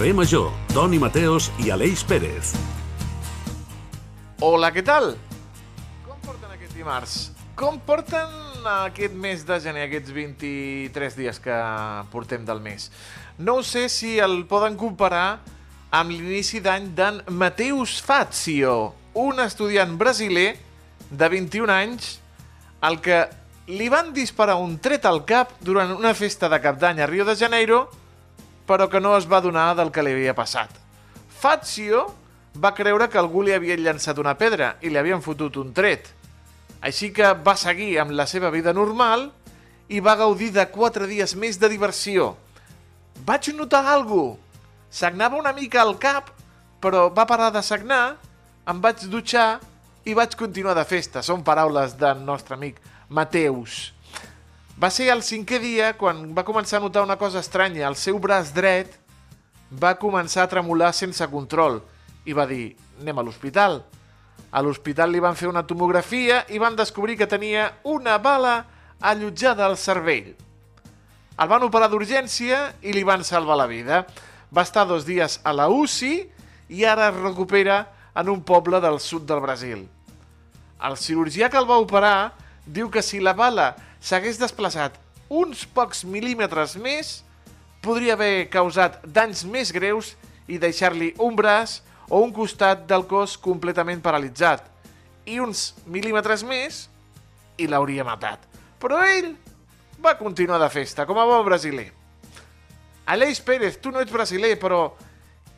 Carrer Major, Toni Mateos i Aleix Pérez. Hola, què tal? Com porten aquest dimarts? Com porten aquest mes de gener, aquests 23 dies que portem del mes? No sé si el poden comparar amb l'inici d'any d'en Mateus Fazio, un estudiant brasiler de 21 anys al que li van disparar un tret al cap durant una festa de cap d'any a Rio de Janeiro, però que no es va donar del que li havia passat. Fazio va creure que algú li havia llançat una pedra i li havien fotut un tret. Així que va seguir amb la seva vida normal i va gaudir de quatre dies més de diversió. Vaig notar alguna cosa. Sagnava una mica al cap, però va parar de sagnar, em vaig dutxar i vaig continuar de festa. Són paraules del nostre amic Mateus. Va ser el cinquè dia quan va començar a notar una cosa estranya. El seu braç dret va començar a tremolar sense control i va dir, anem a l'hospital. A l'hospital li van fer una tomografia i van descobrir que tenia una bala allotjada al cervell. El van operar d'urgència i li van salvar la vida. Va estar dos dies a la UCI i ara es recupera en un poble del sud del Brasil. El cirurgià que el va operar diu que si la bala s'hagués desplaçat uns pocs mil·límetres més, podria haver causat danys més greus i deixar-li un braç o un costat del cos completament paralitzat. I uns mil·límetres més i l'hauria matat. Però ell va continuar de festa, com a bon brasiler. Aleix Pérez, tu no ets brasiler, però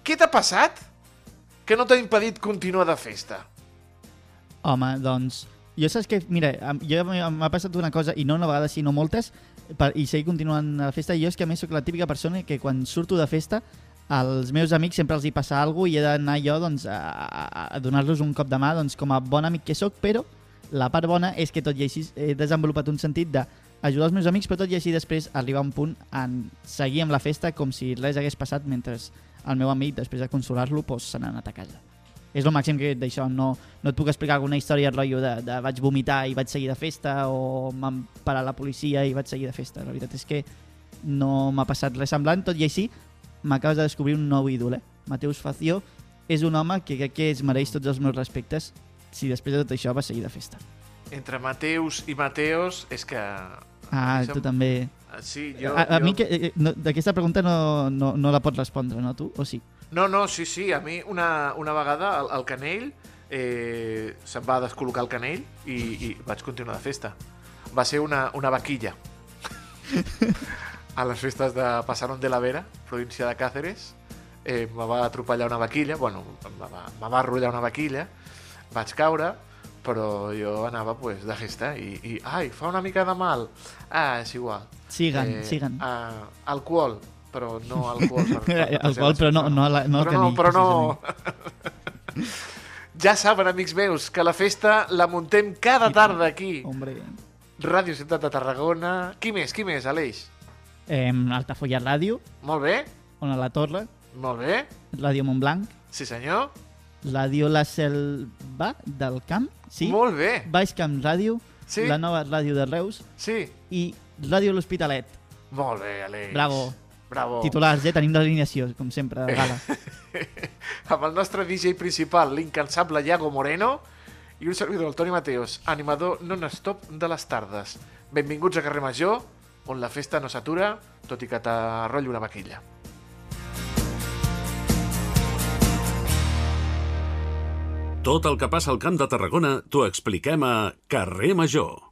què t'ha passat que no t'ha impedit continuar de festa? Home, doncs, jo saps que, mira, jo m'ha passat una cosa, i no una vegada, sinó moltes, per, i seguir continuant a la festa, jo és que a més sóc la típica persona que quan surto de festa als meus amics sempre els hi passa alguna i he d'anar jo doncs, a, a, a donar-los un cop de mà doncs, com a bon amic que sóc, però la part bona és que tot i així he desenvolupat un sentit de ajudar els meus amics, però tot i així després arribar a un punt en seguir amb la festa com si res hagués passat mentre el meu amic, després de consolar-lo, se n'ha anat a casa. És el màxim que d'això. No, no et puc explicar alguna història rotllo de, de vaig vomitar i vaig seguir de festa o m'han parat la policia i vaig seguir de festa. La veritat és que no m'ha passat res semblant, tot i així m'acabes de descobrir un nou ídol, eh? Mateus Facio és un home que crec que es mereix tots els meus respectes si després de tot això va seguir de festa. Entre Mateus i Mateos és que... Ah, tu també... Sí, jo... A, a jo... mi que, eh, no, d'aquesta pregunta no, no, no la pots respondre, no, tu? O sí? No, no, sí, sí. A mi una, una vegada el, el canell eh, se'm va descol·locar el canell i, i vaig continuar de festa. Va ser una, una vaquilla. a les festes de Pasaron de la Vera, província de Càceres, eh, me va atropellar una vaquilla, bueno, me va, me va arrollar una vaquilla, vaig caure, però jo anava pues, de festa i, i ai, fa una mica de mal. Ah, és igual. Siguen, eh, siguen. Uh, alcohol, però no alcohol. Per, per, alcohol, però no, no, no, no però no, però no. ja saben, amics meus, que la festa la muntem cada tarda aquí. Hombre. Ràdio Ciutat de Tarragona. Qui més, qui més, Aleix? Eh, Altafolla Ràdio. Molt bé. Ona la Torre. Molt bé. Ràdio Montblanc. Sí, senyor. Ràdio La Selva del Camp. Sí. Molt bé. Baix Camp Ràdio. Sí. La nova ràdio de Reus. Sí. I Ràdio L'Hospitalet. Molt bé, Aleix. Bravo. Bravo. Titulars, eh? Tenim l'alineació, com sempre, de gala. Amb el nostre DJ principal, l'incansable Iago Moreno, i un servidor, el Toni Mateos, animador non-stop de les tardes. Benvinguts a Carrer Major, on la festa no s'atura, tot i que t'arrolla una vaquilla. Tot el que passa al Camp de Tarragona t'ho expliquem a Carrer Major.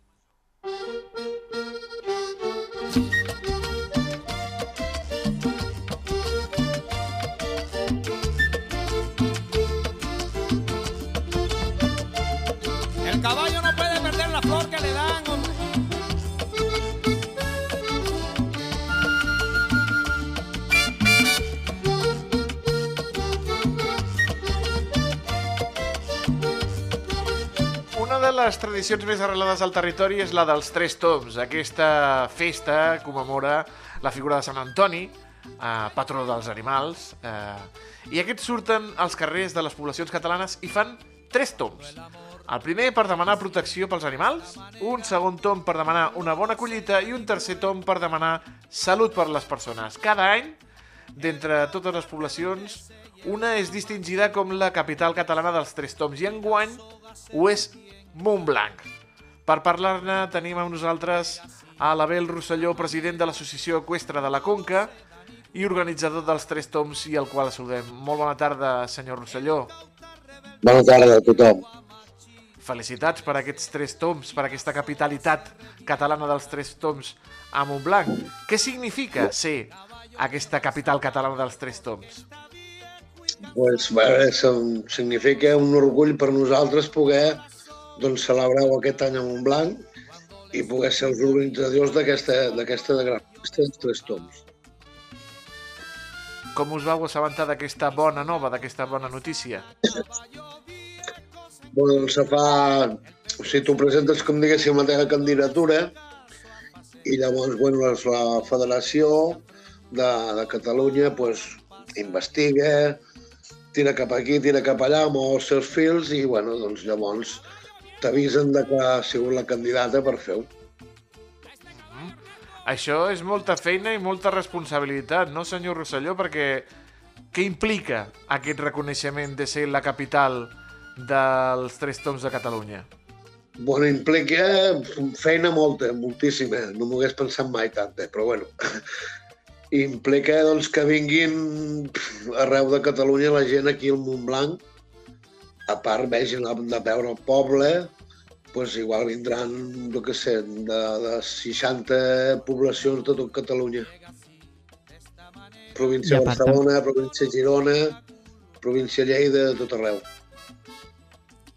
Les tradicions més arrelades al territori és la dels Tres Toms. Aquesta festa commemora la figura de Sant Antoni, eh, patró dels animals, eh, i aquests surten als carrers de les poblacions catalanes i fan tres toms. El primer per demanar protecció pels animals, un segon tom per demanar una bona collita i un tercer tom per demanar salut per les persones. Cada any d'entre totes les poblacions, una és distingida com la capital catalana dels Tres Toms i enguany ho és Montblanc. Per parlar-ne tenim amb nosaltres a l'Abel Rosselló, president de l'Associació Equestre de la Conca i organitzador dels Tres Toms i el qual saludem. Molt bona tarda, senyor Rosselló. Bona tarda a tothom. Felicitats per aquests tres toms, per aquesta capitalitat catalana dels tres toms a Montblanc. Què significa ser aquesta capital catalana dels tres toms? Pues, som- significa un orgull per nosaltres poder doncs, celebrar aquest any a Montblanc i poder ser els organitzadors d'aquesta de gran festa dels tres toms. Com us vau assabentar d'aquesta bona nova, d'aquesta bona notícia? Bueno, doncs se fa... O sigui, tu presentes, com diguéssim, la teva candidatura i llavors, bueno, la Federació de, de Catalunya pues, investiga, tira cap aquí, tira cap allà, mou els seus fils i, bueno, doncs llavors t'avisen de que ha sigut la candidata per fer-ho. Això és molta feina i molta responsabilitat, no, senyor Rosselló? Perquè què implica aquest reconeixement de ser la capital dels Tres Toms de Catalunya? Bueno, implica feina molta, moltíssima. No m'ho hagués pensat mai tanta, però bueno. Implica doncs, que vinguin arreu de Catalunya la gent aquí al Montblanc. A part, vegin de, de veure el poble, doncs igual vindran, jo què sé, de, de 60 poblacions de tot Catalunya. Província de a Barcelona, província de Girona, província de Lleida, de tot arreu.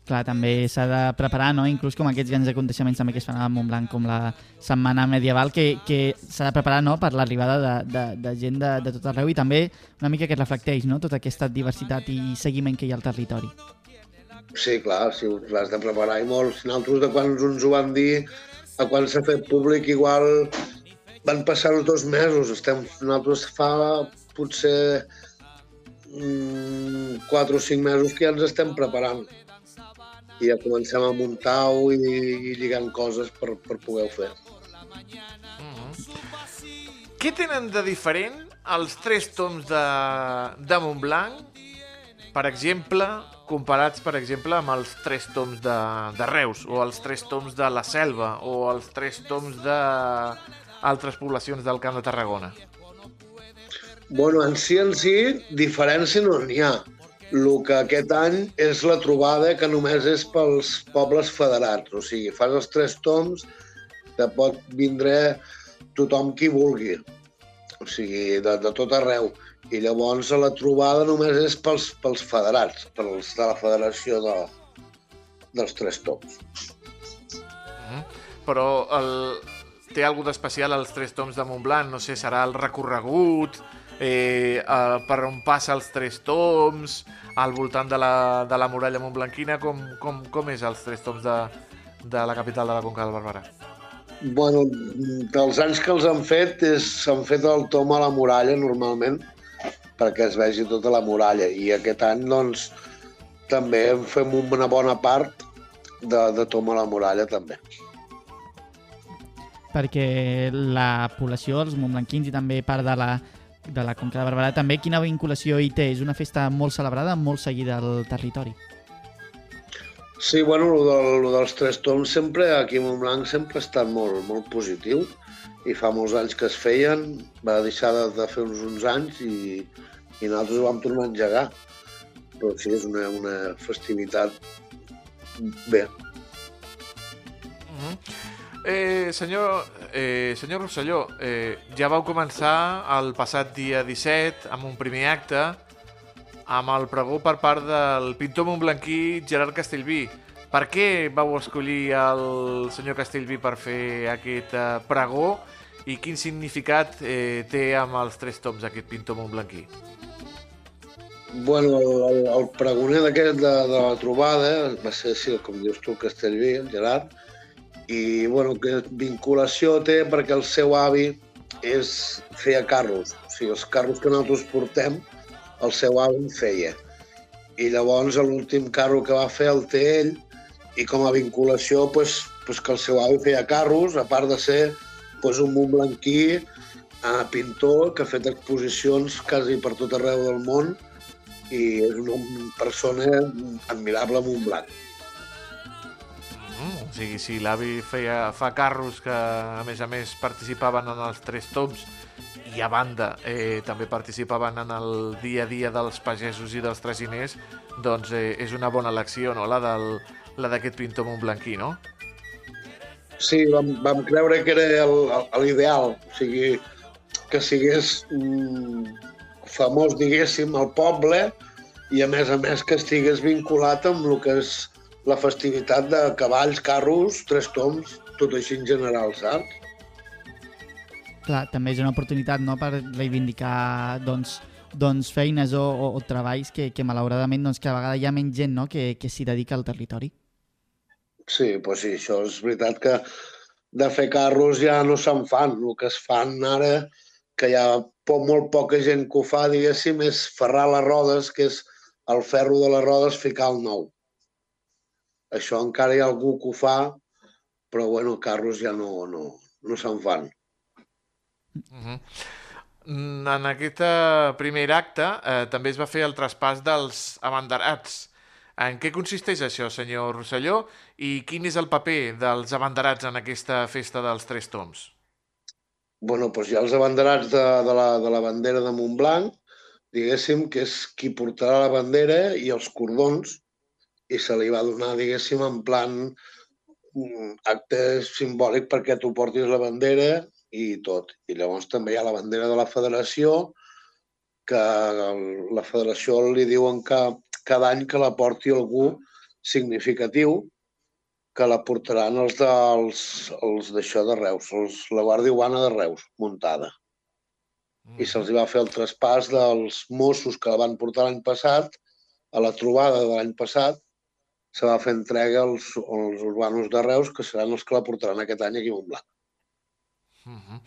Clar, també s'ha de preparar, no? inclús com aquests grans aconteixements també que es fan a Montblanc, com la Setmana Medieval, que, que s'ha de preparar no? per l'arribada de, de, de gent de, de tot arreu i també una mica que reflecteix no? tota aquesta diversitat i seguiment que hi ha al territori. Sí, clar, sí, l'has de preparar i molt. Nosaltres, de quan uns ho van dir, a quan s'ha fet públic, igual van passar uns dos mesos. Estem, nosaltres fa potser mm, quatre o cinc mesos que ja ens estem preparant. I ja comencem a muntar-ho i, i lligant coses per, per poder-ho fer. Què tenen de diferent els tres toms de, de Montblanc, per exemple, comparats, per exemple, amb els tres toms de, de Reus, o els tres toms de la Selva, o els tres toms de altres poblacions del Camp de Tarragona? Bueno, en si en si, diferència no n'hi ha. El que aquest any és la trobada que només és pels pobles federats. O sigui, fas els tres toms, te pot vindre tothom qui vulgui. O sigui, de, de tot arreu. I llavors la trobada només és pels, pels federats, pels de la federació de, dels tres toms. Però el... té alguna d'especial els tres toms de Montblanc? No sé, serà el recorregut, eh, eh, per on passa els tres toms, al voltant de la, de la muralla montblanquina, com, com, com és els tres toms de, de la capital de la Conca del Barberà? Bueno, dels anys que els han fet, s'han fet el tom a la muralla normalment, perquè es vegi tota la muralla. I aquest any, doncs, també en fem una bona part de, de tom a la muralla, també. Perquè la població, els montblanquins i també part de la, de la Conca de Barberà, també quina vinculació hi té? És una festa molt celebrada, molt seguida al territori. Sí, bueno, lo, del, lo dels tres toms sempre, aquí a Montblanc, sempre ha estat molt, molt positiu i fa molts anys que es feien, va deixar de, de fer uns, uns anys i, i nosaltres ho vam tornar a engegar. Però sí, és una, una festivitat bé. Eh, senyor, eh, senyor Rosselló, eh, ja vau començar el passat dia 17 amb un primer acte amb el pregó per part del pintor montblanquí Gerard Castellví. Per què vau escollir el senyor Castellví per fer aquest eh, pregó i quin significat eh, té amb els tres toms aquest pintor montblanquí? Bueno, el, el, el pregoner d'aquest de, de la trobada va ser, sí, com dius tu, el Castellví, el Gerard, i bueno, que vinculació té perquè el seu avi és, feia carros, o sigui, els carros que nosaltres portem, el seu avi en feia. I llavors l'últim carro que va fer el té ell, i com a vinculació, pues, pues que el seu avi feia carros, a part de ser pues, un montblanquí uh, pintor que ha fet exposicions quasi per tot arreu del món i és una persona admirable a Montblanc. Mm, o sigui, si l'avi feia, fa carros que, a més a més, participaven en els tres toms i a banda eh, també participaven en el dia a dia dels pagesos i dels traginers, doncs eh, és una bona elecció, no?, la del la d'aquest pintor montblanquí, no? Sí, vam, vam creure que era l'ideal, o sigui, que sigués mm, famós, diguéssim, al poble i, a més a més, que estigués vinculat amb el que és la festivitat de cavalls, carros, tres toms, tot així en general, saps? Clar, també és una oportunitat no, per reivindicar doncs, doncs, feines o, o, o treballs que, que malauradament doncs, cada vegada hi ha menys gent no, que, que s'hi dedica al territori. Sí, doncs sí, això és veritat que de fer carros ja no se'n fan. El que es fan ara, que hi ha poc, molt poca gent que ho fa, diguéssim, és ferrar les rodes, que és el ferro de les rodes ficar el nou. Això encara hi ha algú que ho fa, però bueno, carros ja no, no, no se'n fan. Uh -huh. En aquest eh, primer acte eh, també es va fer el traspàs dels abanderats. En què consisteix això, senyor Rosselló, i quin és el paper dels abanderats en aquesta festa dels Tres Toms? bueno, doncs hi ha els abanderats de, de, la, de la bandera de Montblanc, diguéssim, que és qui portarà la bandera i els cordons, i se li va donar, diguéssim, en plan mm, acte simbòlic perquè tu portis la bandera i tot. I llavors també hi ha la bandera de la federació, que la federació li diuen que cada any que la porti algú significatiu, que la portaran els dels els d'això de Reus, els, la Guàrdia Urbana de Reus, muntada. Mm. I se'ls va fer el traspàs dels Mossos que la van portar l'any passat, a la trobada de l'any passat, se va fer entrega als, als urbanos de Reus, que seran els que la portaran aquest any aquí a Montblanc. Uh -huh.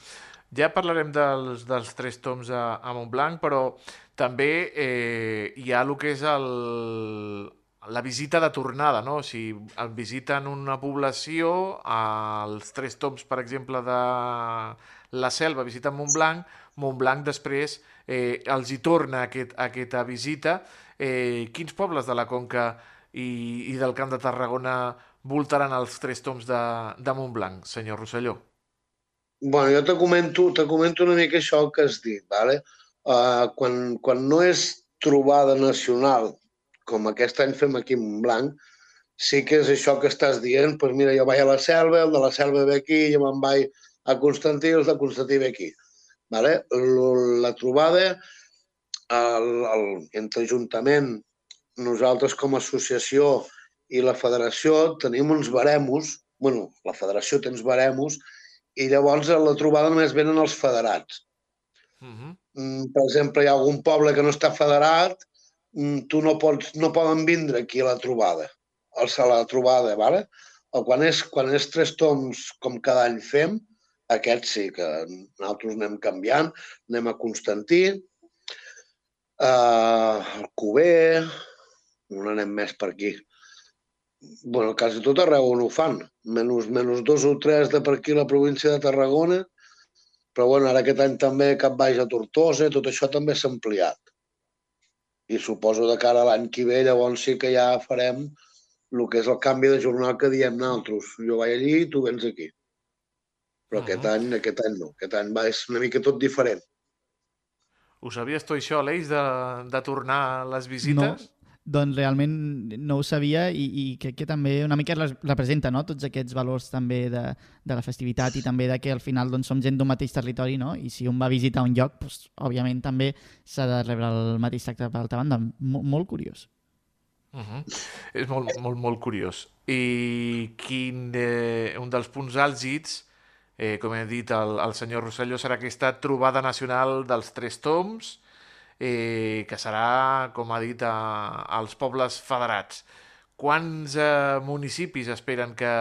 Ja parlarem dels, dels tres toms a, a Montblanc, però també eh, hi ha el que és el, la visita de tornada, no? Sigui, visiten una població, als tres toms, per exemple, de la selva, visiten Montblanc, Montblanc després eh, els hi torna aquest, aquesta visita. Eh, quins pobles de la Conca i, i del Camp de Tarragona voltaran els tres toms de, de Montblanc, senyor Rosselló? Bueno, jo te comento, te comento una mica això que has dit. Vale? Uh, quan, quan no és trobada nacional, com aquest any fem aquí en Montblanc, sí que és això que estàs dient, doncs mira, jo vaig a la selva, el de la selva ve aquí, jo me'n vaig a Constantí, el de Constantí ve aquí. Vale? La trobada el, el, entre Ajuntament, nosaltres com a associació i la federació tenim uns baremos, bueno, la federació té uns baremos i llavors a la trobada només venen els federats. Uh -huh. Per exemple, hi ha algun poble que no està federat, mm, tu no pots, no poden vindre aquí a la trobada, a la trobada, vale? O quan és, quan és tres toms, com cada any fem, aquest sí que nosaltres anem canviant, anem a Constantí, uh, al Cuber, on anem més per aquí bueno, quasi tot arreu on ho fan, menys, menys dos o tres de per aquí la província de Tarragona, però bueno, ara aquest any també Cap Baix a Tortosa, tot això també s'ha ampliat. I suposo de cara a l'any que ve, llavors sí que ja farem el que és el canvi de jornal que diem nosaltres. Jo vaig allí i tu vens aquí. Però uh -huh. aquest any, aquest any no. Aquest any va, és una mica tot diferent. Ho sabies tu això, Aleix, de, de tornar a les visites? No, doncs realment no ho sabia i, i crec que també una mica representa no? tots aquests valors també de, de la festivitat i també de que al final doncs, som gent d'un mateix territori no? i si un va visitar un lloc, doncs, òbviament també s'ha de rebre el mateix tracte per altra banda. M molt curiós. Uh -huh. És molt, molt, molt curiós. I quin, eh, un dels punts àlgids, eh, com he dit el, el senyor Rosselló, serà aquesta trobada nacional dels Tres Toms, eh, que serà, com ha dit, als pobles federats. Quants eh, municipis esperen que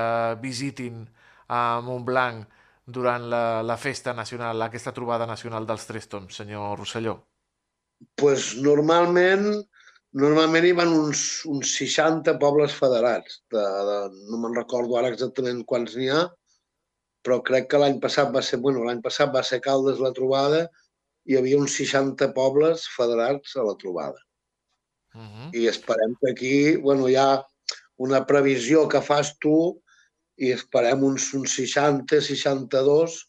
visitin a Montblanc durant la, la festa nacional, aquesta trobada nacional dels Tres Tons, senyor Rosselló? pues normalment normalment hi van uns, uns 60 pobles federats. De, de, no me'n recordo ara exactament quants n'hi ha, però crec que l'any passat va ser, bueno, l'any passat va ser Caldes la trobada, hi havia uns 60 pobles federats a la trobada. Uh -huh. I esperem que aquí, bueno, hi ha una previsió que fas tu i esperem uns, uns 60, 62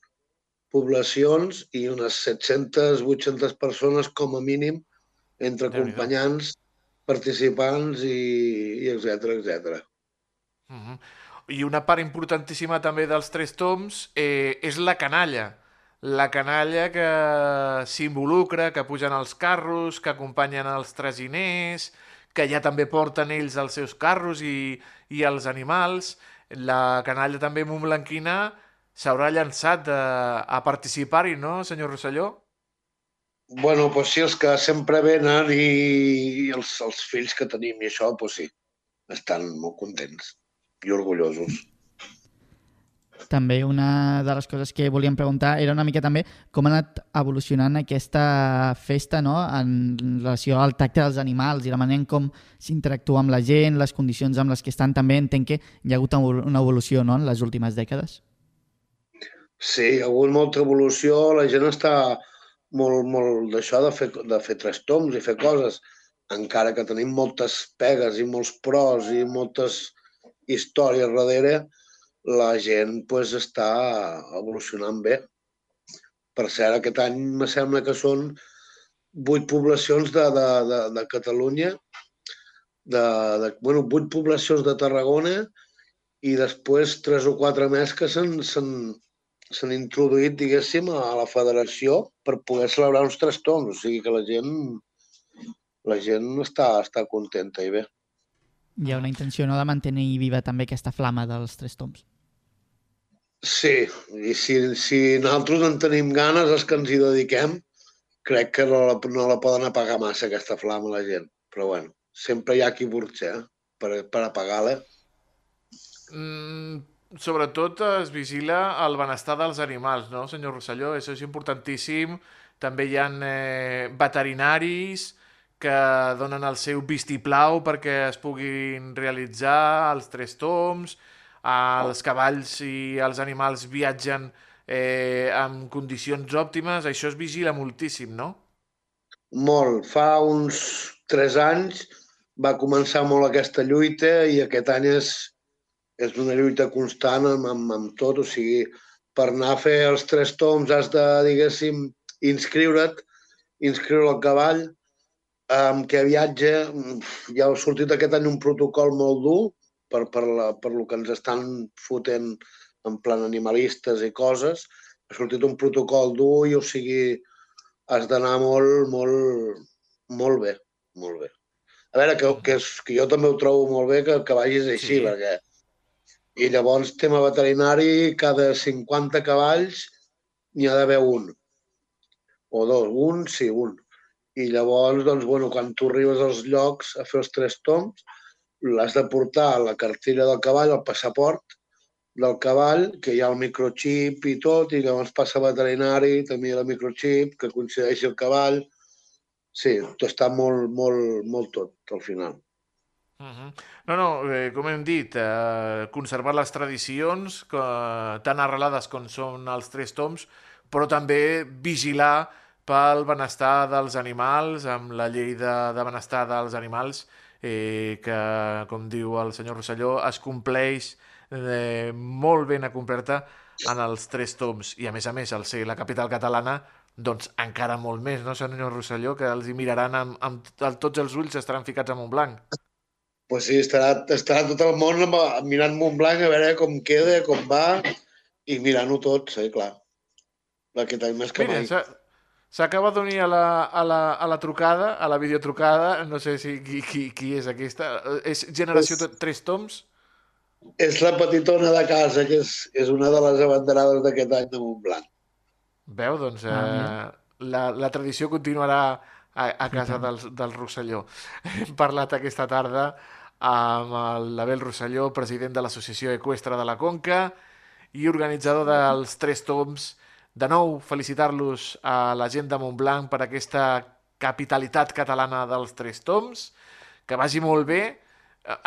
poblacions i unes 700, 800 persones com a mínim entre acompanyants, participants i, i etc etc. Uh -huh. I una part importantíssima també dels tres toms eh, és la canalla. La canalla que s'involucra, que pugen als carros, que acompanyen els traginers, que ja també porten ells els seus carros i, i els animals. La canalla també montblanquina s'haurà llançat a, a participar-hi, no, senyor Rosselló? Bueno, pues sí, els que sempre venen i els, els fills que tenim i això, pues sí, estan molt contents i orgullosos. També una de les coses que volíem preguntar era una mica també com ha anat evolucionant aquesta festa no? en relació al tacte dels animals i la manera en com s'interactua amb la gent, les condicions amb les que estan també. Entenc que hi ha hagut una evolució no? en les últimes dècades. Sí, hi ha hagut molta evolució. La gent està molt, molt d'això de fer, de fer tres toms i fer coses, encara que tenim moltes pegues i molts pros i moltes històries darrere, la gent pues, està evolucionant bé. Per cert, aquest any me sembla que són vuit poblacions de, de, de, de Catalunya, de, de, bueno, vuit poblacions de Tarragona i després tres o quatre més que s'han introduït, diguéssim, a la federació per poder celebrar uns tres toms. O sigui que la gent, la gent està, està contenta i bé. Hi ha una intenció no, de mantenir viva també aquesta flama dels tres toms. Sí, i si, si nosaltres en tenim ganes, els que ens hi dediquem, crec que no la, no la poden apagar massa, aquesta flama, la gent. Però bueno, sempre hi ha qui burxa eh? per, per apagar-la. Mm, sobretot es vigila el benestar dels animals, no, senyor Rosselló? Això és importantíssim. També hi ha eh, veterinaris que donen el seu vistiplau perquè es puguin realitzar els tres toms, els cavalls i els animals viatgen eh, en condicions òptimes, això es vigila moltíssim, no? Molt. Fa uns tres anys va començar molt aquesta lluita i aquest any és, és una lluita constant amb, amb, amb tot. O sigui, per anar a fer els tres toms has de, diguéssim, inscriure't, inscriure el cavall, amb què viatge. Ja ha sortit aquest any un protocol molt dur, per, per, la, per lo que ens estan fotent en plan animalistes i coses. Ha sortit un protocol dur i, o sigui, has d'anar molt, molt, molt bé, molt bé. A veure, que, que, és, que jo també ho trobo molt bé que, que vagis així, sí. perquè... I llavors, tema veterinari, cada 50 cavalls n'hi ha d'haver un. O dos, un, sí, un. I llavors, doncs, bueno, quan tu arribes als llocs a fer els tres toms, l'has de portar la cartella del cavall, el passaport del cavall, que hi ha el microchip i tot, i llavors passa veterinari, també hi ha el microchip, que coincideix el cavall. Sí, tot està molt, molt, molt tot, al final. Uh -huh. No, no, eh, com hem dit, eh, conservar les tradicions que, tan arrelades com són els tres toms, però també vigilar pel benestar dels animals, amb la llei de, de benestar dels animals, eh, que, com diu el senyor Rosselló, es compleix eh, molt ben acomplerta en els tres toms. I, a més a més, al ser la capital catalana, doncs encara molt més, no, senyor Rosselló, que els hi miraran amb, amb, amb tots els ulls estaran ficats a Montblanc. Pues sí, estarà, estarà tot el món mirant Montblanc a veure com queda, com va, i mirant-ho tot, sí, clar. Aquest any més que Mira, mai. S'acaba d'unir a, la, a, la, a la trucada, a la videotrucada, no sé si qui, qui, qui és aquesta. És generació és, tres toms? És la petitona de casa, que és, és una de les abanderades d'aquest any de Montblanc. Veu, doncs, ah, eh, la, la tradició continuarà a, a casa del, del Rosselló. Hem parlat aquesta tarda amb l'Abel Rosselló, president de l'Associació Equestre de la Conca i organitzador dels Tres Toms de nou, felicitar-los a la gent de Montblanc per aquesta capitalitat catalana dels Tres Toms, que vagi molt bé.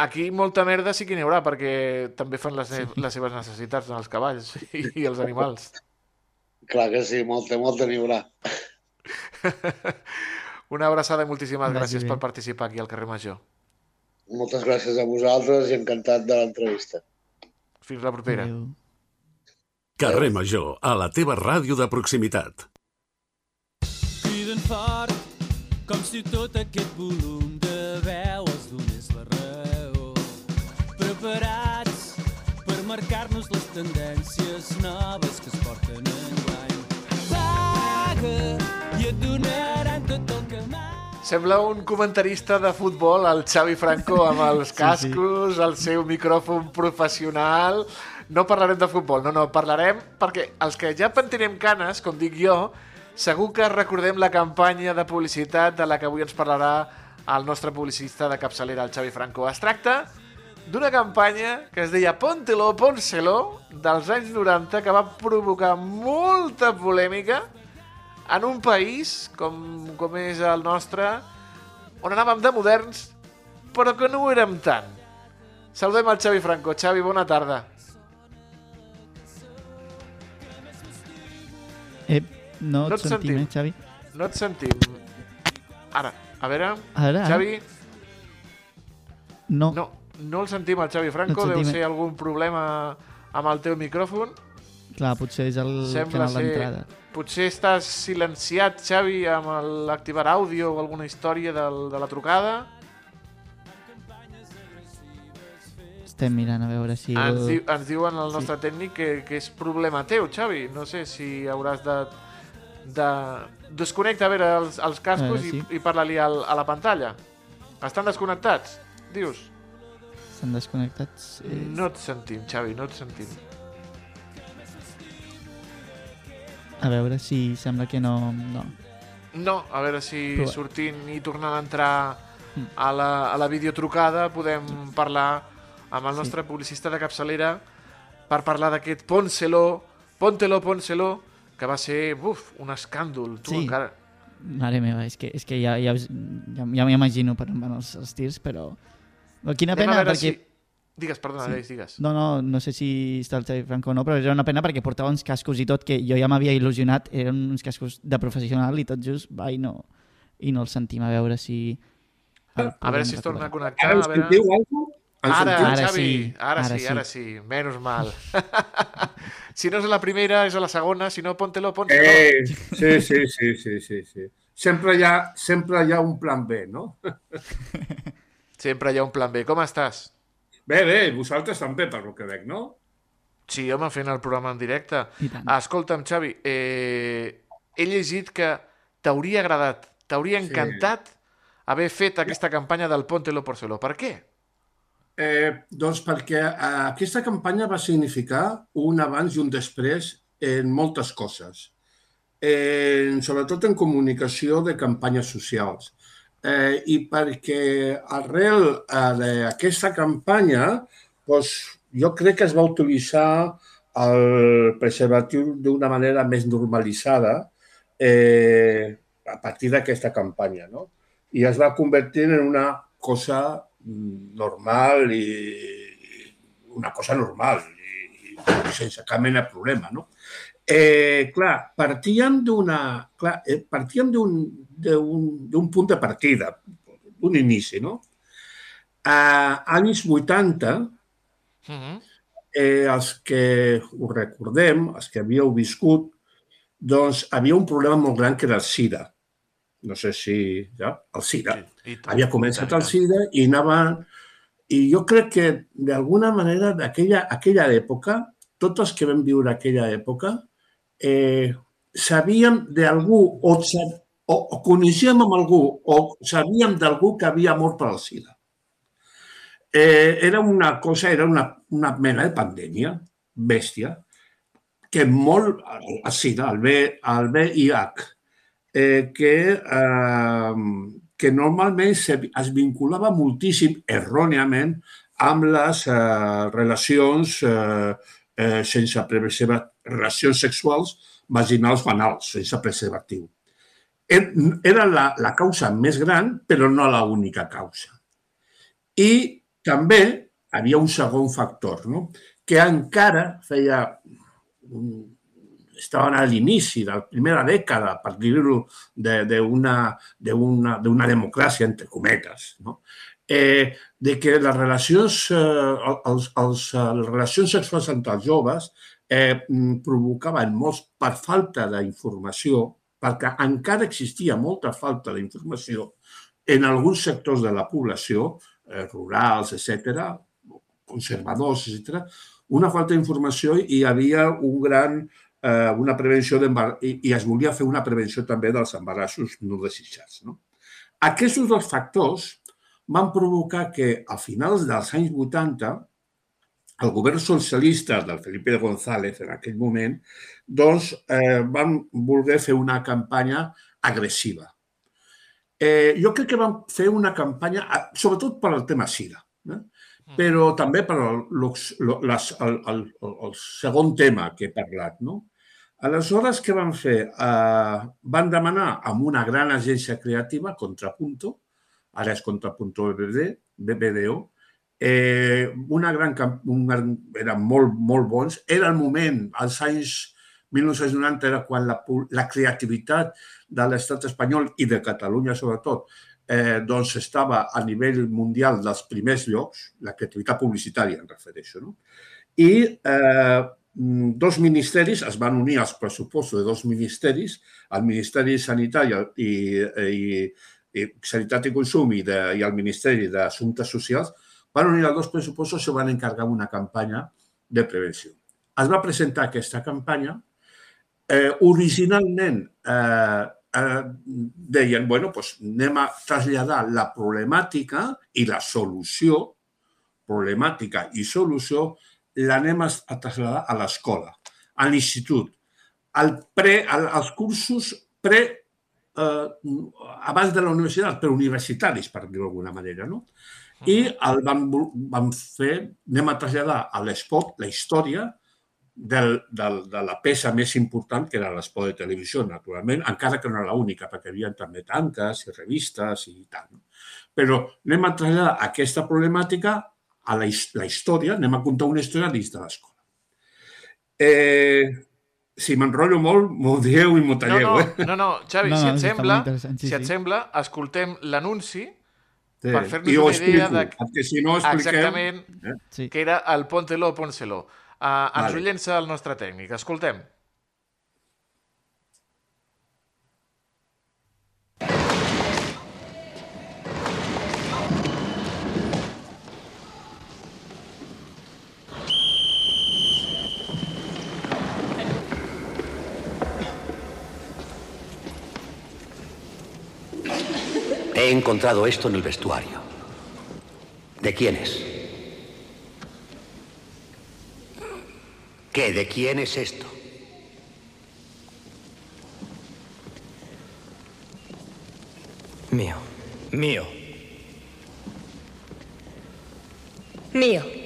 Aquí molta merda sí que n'hi haurà, perquè també fan les, sí. les seves necessitats els cavalls i, i els animals. Clar que sí, molta, molta n'hi haurà. Una abraçada i moltíssimes Vagi gràcies bé. per participar aquí al carrer Major. Moltes gràcies a vosaltres i encantat de l'entrevista. Fins la propera. Adéu. Carrer Major, a la teva ràdio de proximitat. Criden fort, com si tot aquest volum de veu els donés la raó. Preparats per marcar-nos les tendències noves que es porten enguany. Paga i et donaran tot el que mai... Sembla un comentarista de futbol, el Xavi Franco, amb els cascos, el seu micròfon professional. No parlarem de futbol, no, no, parlarem perquè els que ja pentinem canes, com dic jo, segur que recordem la campanya de publicitat de la que avui ens parlarà el nostre publicista de capçalera, el Xavi Franco. Es tracta d'una campanya que es deia Póntelo, Pónselo, dels anys 90, que va provocar molta polèmica en un país com, com és el nostre, on anàvem de moderns, però que no ho érem tant. Saludem el Xavi Franco. Xavi, bona tarda. Eh, no et No et sentim, sentim. eh, Xavi? No et sentim. Ara, a veure... Ara, ara. Xavi, No. no, no el sentim, el Xavi Franco. No et Deu ser algun problema amb el teu micròfon. Clar, potser és el Sembla canal d'entrada. Potser estàs silenciat, Xavi, amb l'activar àudio o alguna història del, de la trucada. Estem mirant a veure si... Ens, diu, ens diuen el nostre tècnic que, que és problema teu, Xavi. No sé si hauràs de... de... Desconnecta, a veure, els, els cascos veure, sí. i, i parla-li al, a la pantalla. Estan desconnectats, dius? Estan desconnectats. Eh, No et sentim, Xavi, no et sentim. A veure si sembla que no... no. No, a veure si Però- sortint i tornant a entrar Mm. a la, a la videotrucada podem parlar amb el nostre publicista de capçalera per parlar d'aquest Pónselo, Póntelo, Pónselo, que va ser, buf, un escàndol. Tu Sí. encara... Mare meva, és que, és que ja, ja, us- ja, ja m'imagino per on van els, els tirs, però... però quina Anem pena, perquè... si... Digues, perdona, Sí. digues, digues. No, no, no sé si està el Xavi Franco o no, però era una pena perquè portava uns cascos i tot que jo ja m'havia il·lusionat, eren uns cascos de professional i tot just va i no, i no els sentim, a veure si... el A veure si es torna a connectar. Ara A ens veure... Ens Ara, sentiu? Ara Xavi, sí, ara, ara sí, sí. ara sí, menys mal. si no és a la primera, és a la segona, si no, póntelo, póntelo. Eh, sí, sí, sí, sí, sí, sí. Sempre hi, ha, sempre hi ha un plan B, no? Sempre hi ha un plan B. Com estàs? Bé, bé, vosaltres també, per lo que veig, no? Sí, home, fent el programa en directe. Escolta'm, Xavi, eh, he llegit que t'hauria agradat, t'hauria Sí. encantat haver fet aquesta campanya del Póntelo Porcelo. Per què? Eh, doncs perquè eh, aquesta campanya va significar un abans i un després en moltes coses. Eh, sobretot en comunicació de campanyes socials. Eh, I perquè arrel eh, d'aquesta campanya, doncs, jo crec que es va utilitzar el preservatiu d'una manera més normalitzada eh, a partir d'aquesta campanya. No? I es va convertir en una cosa normal i una cosa normal i, i sense cap mena de problema. No? Eh, clar, partíem d'una eh, partíem d'un punt de partida, d'un inici, no? A anys 80, Uh -huh. eh, els que ho recordem, els que havíeu viscut, doncs havia un problema molt gran que era el SIDA. No sé si... Ja, el SIDA. Tant, Havia començat el SIDA i anava... I jo crec que, d'alguna manera, d'aquella aquella època, tots els que vam viure aquella època, eh, sabíem d'algú o, o, o coneixíem amb algú o sabíem d'algú que havia mort per al SIDA. Eh, era una cosa, era una, una mena de pandèmia bèstia que molt, el SIDA, el, B, el VIH, eh, que, eh, que normalment es vinculava moltíssim, erròniament, amb les eh, relacions eh, eh, sense relacions sexuals vaginals o anals, sense preservatiu. Er- Era la, la causa més gran, però no la única causa. I També havia un segon factor, no? que encara feia estaven a l'inici de la primera dècada, per dir-ho, d'una de, una, una democràcia, entre cometes, no? eh, de que les relacions, eh, els, els, eh, les relacions sexuals entre els joves eh, provocaven molts, per falta d'informació, perquè encara existia molta falta d'informació en alguns sectors de la població, eh, rurals, etc., conservadors, etc., una falta d'informació i hi havia un gran eh, una prevenció i, i es volia fer una prevenció també dels embarassos no desitjats. No? Aquests dos factors van provocar que a finals dels anys 80 el govern socialista del Felipe González en aquell moment doncs, eh, van voler fer una campanya agressiva. Eh, jo crec que van fer una campanya, sobretot per al tema SIDA, eh? però també per al, el, el, el segon tema que he parlat. No? Aleshores, què van fer? Uh, van demanar amb una gran agència creativa, Contrapunto, ara és Contrapunto BBD, BBDO, eh, una gran, un gran, eren molt, molt bons. Era el moment, als anys 1990, era quan la, la creativitat de l'estat espanyol i de Catalunya sobretot eh, doncs estava a nivell mundial dels primers llocs, la creativitat publicitària em refereixo, no? i eh, dos ministeris es van unir als pressupostos de dos ministeris, el Ministeri Sanitari i, i, i Sanitat i Consum i, de, i el Ministeri d'Assumptes Socials, van unir els dos pressupostos i van encarregar una campanya de prevenció. Es va presentar aquesta campanya. Eh, originalment eh, eh, deien, bueno, pues anem a traslladar la problemàtica i la solució, problemàtica i solució, l'anem a traslladar a l'escola, a l'institut, al pre, als cursos pre, eh, abans de la universitat, preuniversitaris, per dir-ho d'alguna manera, no? I el vam, vam fer, anem a traslladar a l'esport la història del, del, de la peça més important, que era l'esport de televisió, naturalment, encara que no era l'única, perquè hi havia també tanques i revistes i tal. No? Però anem a traslladar aquesta problemàtica a la, la història, anem a contar una història dins de l'escola. Eh, si m'enrotllo molt, m'ho dieu i m'ho talleu. No, no, eh? no, no, Xavi, no, no, si et sembla, sí, si et sí. sembla, escoltem l'anunci sí. per fer-nos una idea de... Perquè si no expliquem... Exactament, eh? sí. que era el Póntelo, Pónselo. Uh, ens vale. ho llença el nostre tècnic. Escoltem. He encontrado esto en el vestuario. ¿De quién es? ¿Qué? ¿De quién es esto? Mío. Mío. Mío.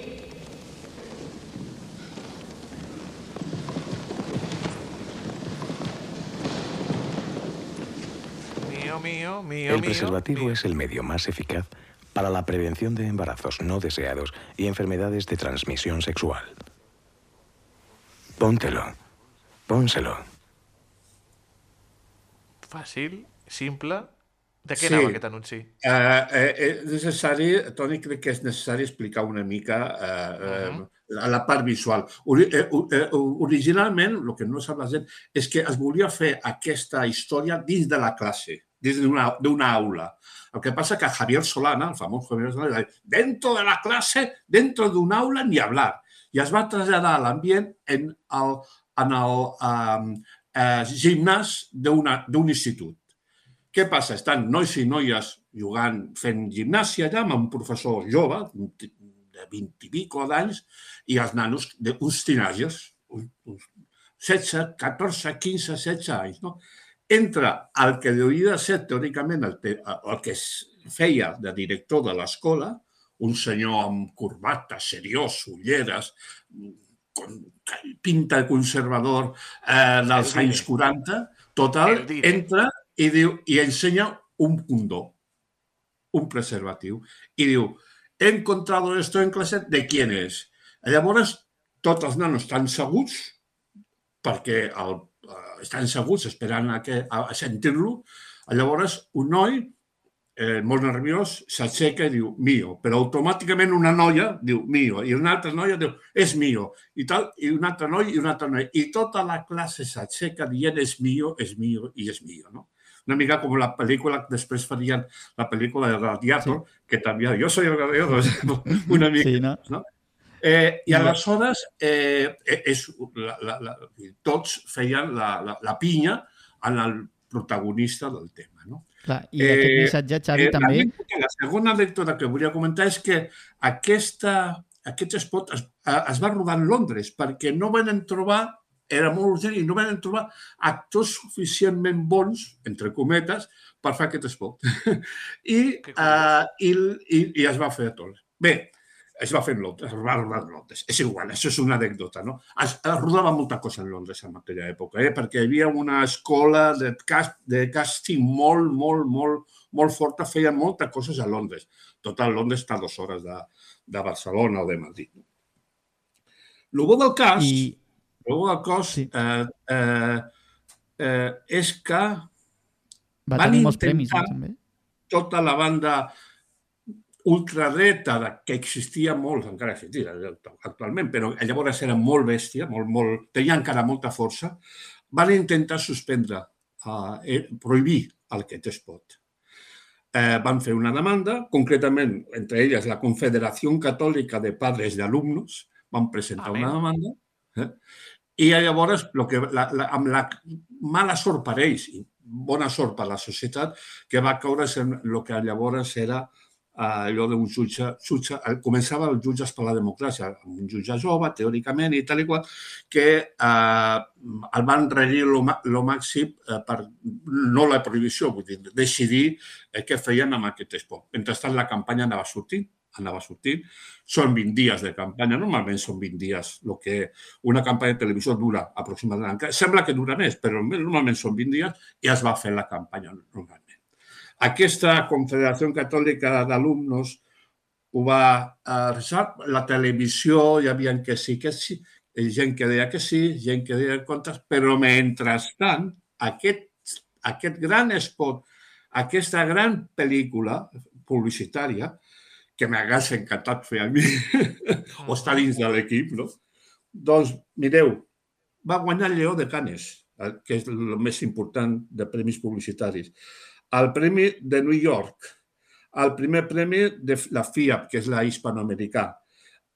Mío, mío, mío. El preservativo es el medio más eficaz para la prevención de embarazos no deseados y enfermedades de transmisión sexual. Póntelo. Pónselo. Fàcil, simple. De què sí. anava aquest anunci? Uh, és necessari, Toni, crec que és necessari explicar una mica uh, uh, -huh. la part visual. Ori uh, uh, originalment, el que no sap la gent, és que es volia fer aquesta història dins de la classe, dins d'una aula. El que passa que Javier Solana, el famós Javier Solana, dentro de la classe, dentro de un aula, ni hablar i es va traslladar a l'ambient en el, en el um, eh, gimnàs d'un institut. Què passa? Estan nois i noies jugant, fent gimnàsia allà amb un professor jove, de 20 i pico d'anys, i els nanos d'uns teenagers, 16, 14, 15, 16 anys. No? Entre el que hauria de ser teòricament el, el que es feia de director de l'escola, un senyor amb corbata, seriós, ulleres, pinta conservador eh, dels anys 40, total, entra i, diu, i ensenya un condó, un preservatiu, i diu, he encontrado esto en clase, de quién és? Llavors, tots els nanos estan seguts, perquè el, estan seguts esperant a, que, a, a sentir-lo. Llavors, un noi, eh, molt nerviós, s'aixeca i diu mio, però automàticament una noia diu mio, i una altra noia diu és mio, i tal, i un altre noi i una altra noia. I tota la classe s'aixeca dient és mio, és mio i és mio, no? Una mica com la pel·lícula, després farien la pel·lícula de Gladiator, sí. que també, jo soy el gladiador, una mica, Sí, no? no? Eh, I aleshores eh, és, la, la, la, tots feien la, la, la pinya en el protagonista del tema. No? Clar, I aquest missatge, Xavi, la també... anècdota- La segona anècdota que volia comentar és que aquesta, aquest spot es, es va rodar en Londres perquè no van trobar, era molt urgent, i no van trobar actors suficientment bons, entre cometes, per fer aquest spot. I, Que uh, i, i, i es va fer tot. Bé, es va fer en Londres, es va rodar en Londres. És igual, això és una anècdota, no? Es, es rodava molta cosa en Londres en aquella època, eh? perquè hi havia una escola de, cast, de càsting molt, molt, molt, molt forta, feien moltes coses a Londres. Total, Londres està a dues hores de, de Barcelona o de Madrid. El bo del cas, I... el bo del cos Sí. eh, eh, eh, és que Va Van tenir molts premis, no, intentar- també? tota la banda ultradreta que existia molt, encara existia actualment, però llavors era molt bèstia, molt, molt, tenia encara molta força, van intentar suspendre, eh, prohibir el que es pot. Eh, van fer una demanda, concretament, entre elles la Confederació Catòlica de Padres de Alumnos, van presentar Amén. una demanda, eh? i llavors, lo que, la, la, amb la mala sort per ells bona sort per la societat, que va caure en el que llavors era eh, allò d'un jutge, jutge, eh, començava els jutges per la democràcia, un jutge jove, teòricament, i tal i qual, que eh, el van regir lo màxim eh, per, no la prohibició, vull dir, decidir eh, què feien amb aquest esport. Mentrestant, la campanya anava sortint, anava sortint. Són 20 dies de campanya, normalment són 20 dies, el que una campanya de televisió dura aproximadament. Sembla que dura més, però normalment són 20 dies i es va fer la campanya normalment. Aquesta Confederació Catòlica d'Alumnos ho va eh, realitzar. La televisió hi havia que sí, que sí, gent que deia que sí, gent que deia en però mentrestant, aquest, aquest gran spot, aquesta gran pel·lícula publicitària, que m'hagués encantat fer a mi, o estar dins de l'equip, no? Doncs, mireu, va guanyar el Lleó de Canes, eh, que és el més important de premis publicitaris. El Premi de New York, el primer premi de la FIAP, que és la hispanoamericà,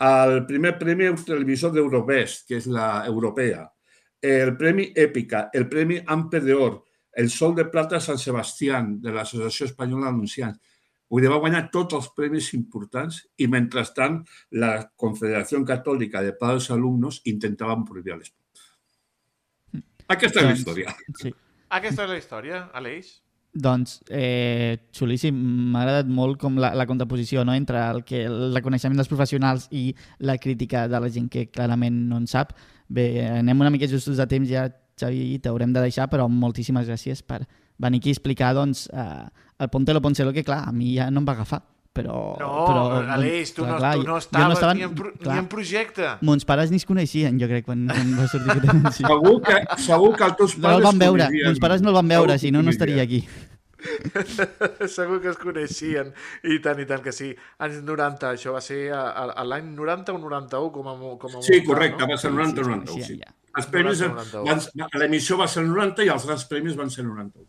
el primer premi televisor d'Eurovest, que és la europea, el Premi Èpica, el Premi Amper d'Or, el Sol de Plata Sant Sebastián, de l'Associació Espanyola d'Anunciants. Vull dir, va guanyar tots els premis importants i, mentrestant, la Confederació Catòlica de Padres Alumnos intentaven prohibir l'esport. Aquesta és la Doncs, història. Sí. Aquesta és la història, Aleix. Doncs, eh, xulíssim, m'ha agradat molt com la, la contraposició no? entre el, que, el reconeixement dels professionals i la crítica de la gent que clarament no en sap. Bé, anem una mica justos de temps ja, Xavi, t'haurem de deixar, però moltíssimes gràcies per venir aquí a explicar doncs, eh, el Ponte lo Poncelo, que clar, a mi ja no em va agafar, però... No, però, Aleix, tu, clar, no, clar, tu no estaves jo estava- ni, en, pro, clar, ni en projecte. Mons pares ni es coneixien, jo crec, quan, quan va sortir aquest anunci. Segur que, segur que els teus No pares... el van veure, coneixien. mons pares no el van veure, Segur si no, no estaria aquí. Segur que es coneixien. I tant, i tant que sí. Anys 90, això va ser a, a, a l'any 90 o 91 com a, com a Sí, molt, correcte, no? va ser Sí, 90 sí, 91, sí, sí. ja. Els premis, 90, van, l'emissió va ser el 90 i els grans premis van ser el 91.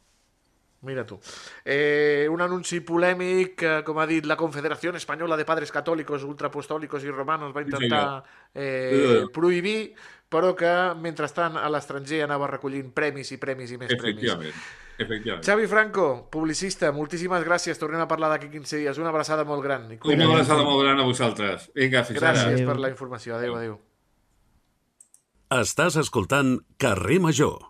Mira tu. Eh, un anunci polèmic, que, com ha dit la Confederació Espanyola de Padres Catòlicos, Ultraapostòlicos i Romanos va intentar eh, prohibir, però que mentrestant a l'estranger anava recollint premis i premis i més premis. Efectivament. Efectivament. Xavi Franco, publicista, moltíssimes gràcies. Tornem a parlar d'aquí 15 dies. Una abraçada molt gran. I Una abraçada molt gran a vosaltres. Vinga, fins ara. Gràcies per la informació. Adéu, adéu. Estàs escoltant Carrer Major.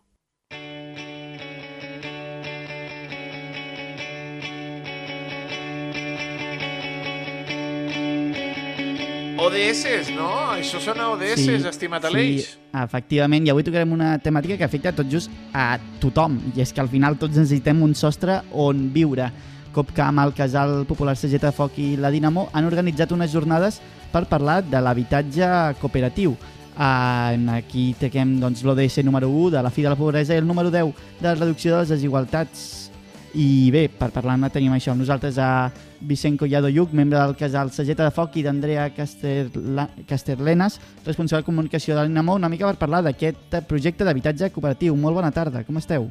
ODS, no? Això són ODS, sí, estimat Aleix. Sí, efectivament, i avui tocarem una temàtica que afecta tot just a tothom, i és que al final tots necessitem un sostre on viure. Copcam, el Casal Popular Sageta de Foc i la Dinamo han organitzat unes jornades per parlar de l'habitatge cooperatiu. Uh, aquí tenim doncs, l'ODS número 1 de la fi de la pobresa i el número 10 de la reducció de les desigualtats. I bé, per parlar-ne tenim això. Nosaltres a Vicent Collado Lluc, membre del casal Sageta de Foc i d'Andrea Casterla Casterlenes, responsable de comunicació de l'Inamó, una mica per parlar d'aquest projecte d'habitatge cooperatiu. Molt bona tarda, com esteu?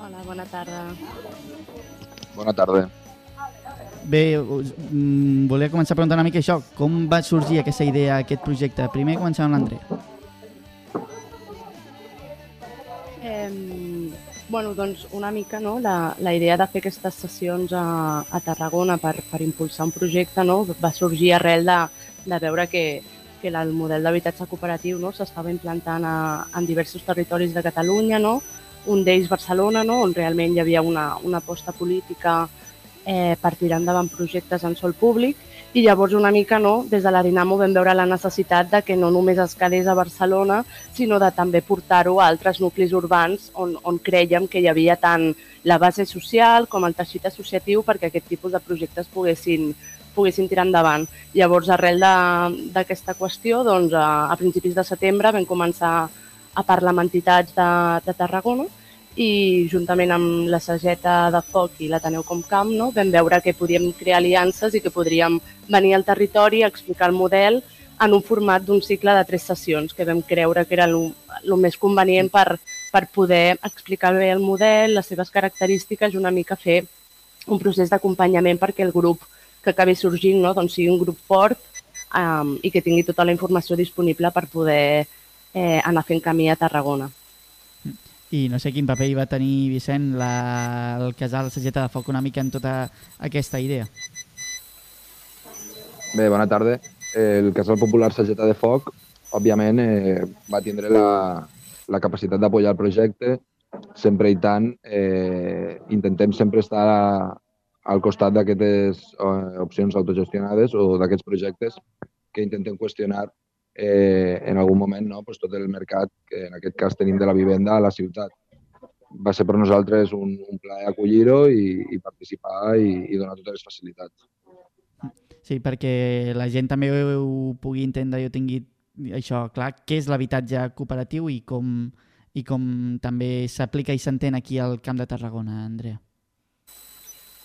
Hola, bona tarda. Bona tarda. Bé, us, mm, volia començar preguntant una mica això. Com va sorgir aquesta idea, aquest projecte? Primer començar amb l'Andrea. Eh, bueno, doncs una mica no? la, la idea de fer aquestes sessions a, a Tarragona per, per impulsar un projecte no? va sorgir arrel de, de veure que, que el model d'habitatge cooperatiu no? s'estava implantant a, en diversos territoris de Catalunya, no? un d'ells Barcelona, no? on realment hi havia una, una aposta política eh, per tirar endavant projectes en sol públic i llavors una mica no, des de la Dinamo vam veure la necessitat de que no només es quedés a Barcelona, sinó de també portar-ho a altres nuclis urbans on, on creiem que hi havia tant la base social com el teixit associatiu perquè aquest tipus de projectes poguessin, poguessin tirar endavant. Llavors, arrel d'aquesta qüestió, doncs, a, a principis de setembre vam començar a parlar amb entitats de, de Tarragona i juntament amb la Sageta de Foc i l'Ateneu Comcamp no, vam veure que podíem crear aliances i que podríem venir al territori a explicar el model en un format d'un cicle de tres sessions, que vam creure que era el més convenient per, per poder explicar bé el model, les seves característiques i una mica fer un procés d'acompanyament perquè el grup que acabi sorgint no, doncs sigui un grup fort um, i que tingui tota la informació disponible per poder eh, anar fent camí a Tarragona i no sé quin paper hi va tenir Vicent la, el casal Sageta de Foc una mica en tota aquesta idea. Bé, bona tarda. El casal popular Sageta de Foc, òbviament, eh, va tindre la, la capacitat d'apoyar el projecte sempre i tant. Eh, intentem sempre estar a, al costat d'aquestes eh, opcions autogestionades o d'aquests projectes que intentem qüestionar eh, en algun moment no, pues tot el mercat que en aquest cas tenim de la vivenda a la ciutat. Va ser per nosaltres un, un plaer acollir-ho i, i participar i, i donar totes les facilitats. Sí, perquè la gent també ho pugui entendre i ho tingui això clar, què és l'habitatge cooperatiu i com, i com també s'aplica i s'entén aquí al Camp de Tarragona, Andrea.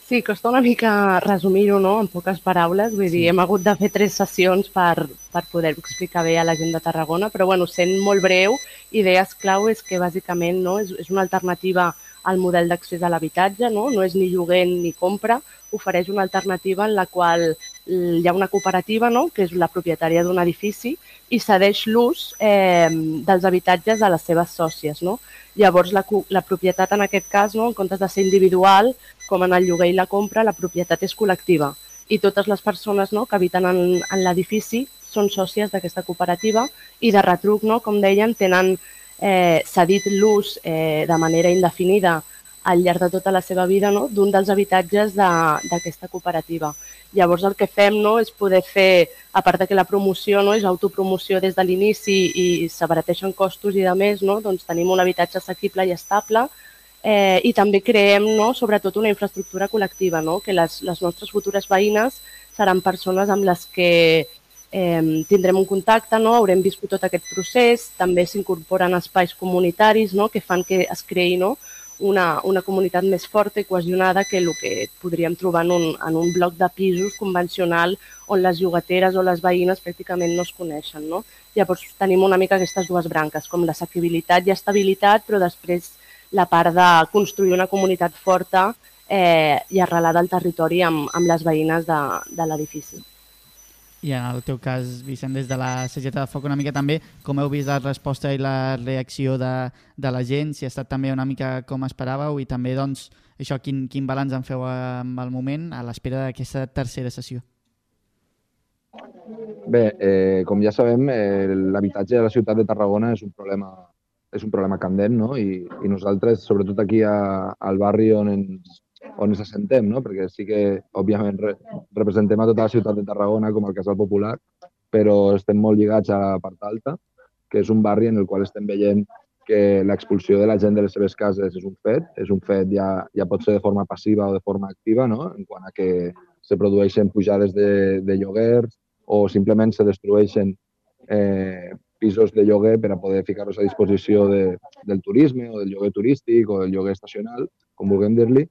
Sí, costa una mica resumir-ho no? en poques paraules. Vull dir, hem hagut de fer tres sessions per, per poder-ho explicar bé a la gent de Tarragona, però bueno, sent molt breu, idees clau és que bàsicament no? és, és una alternativa al model d'accés a l'habitatge, no? no és ni lloguer ni compra, ofereix una alternativa en la qual hi ha una cooperativa no? que és la propietària d'un edifici i cedeix l'ús eh, dels habitatges a les seves sòcies. No? Llavors, la, la propietat en aquest cas, no, en comptes de ser individual, com en el lloguer i la compra, la propietat és col·lectiva i totes les persones no, que habiten en, en l'edifici són sòcies d'aquesta cooperativa i de retruc, no, com dèiem, tenen eh, cedit l'ús eh, de manera indefinida al llarg de tota la seva vida no, d'un dels habitatges d'aquesta de, cooperativa. Llavors el que fem no, és poder fer, a part de que la promoció no, és autopromoció des de l'inici i s'abarateixen costos i de més, no, doncs tenim un habitatge assequible i estable eh, i també creem no, sobretot una infraestructura col·lectiva, no, que les, les nostres futures veïnes seran persones amb les que eh, tindrem un contacte, no? haurem viscut tot aquest procés, també s'incorporen espais comunitaris no? que fan que es creï no? Una, una comunitat més forta i cohesionada que el que podríem trobar en un, en un bloc de pisos convencional on les llogateres o les veïnes pràcticament no es coneixen. No? Llavors tenim una mica aquestes dues branques, com l'assequibilitat i estabilitat, però després la part de construir una comunitat forta eh, i arrelada al territori amb, amb les veïnes de, de l'edifici. I en el teu cas, Vicent, des de la Sageta de Foc una mica també, com heu vist la resposta i la reacció de, de la gent, si ha estat també una mica com esperàveu i també, doncs, això, quin, quin balanç en feu amb el moment a l'espera d'aquesta tercera sessió? Bé, eh, com ja sabem, eh, l'habitatge a la ciutat de Tarragona és un problema és un problema candent, no? I, i nosaltres, sobretot aquí a, al barri on ens on ens assentem, no? perquè sí que, òbviament, re, representem a tota la ciutat de Tarragona com el Casal Popular, però estem molt lligats a la part alta, que és un barri en el qual estem veient que l'expulsió de la gent de les seves cases és un fet, és un fet ja, ja pot ser de forma passiva o de forma activa, no? en quant a que se produeixen pujades de, de lloguers o simplement se destrueixen eh, pisos de lloguer per a poder ficar-los a disposició de, del turisme o del lloguer turístic o del lloguer estacional, com vulguem dir-li.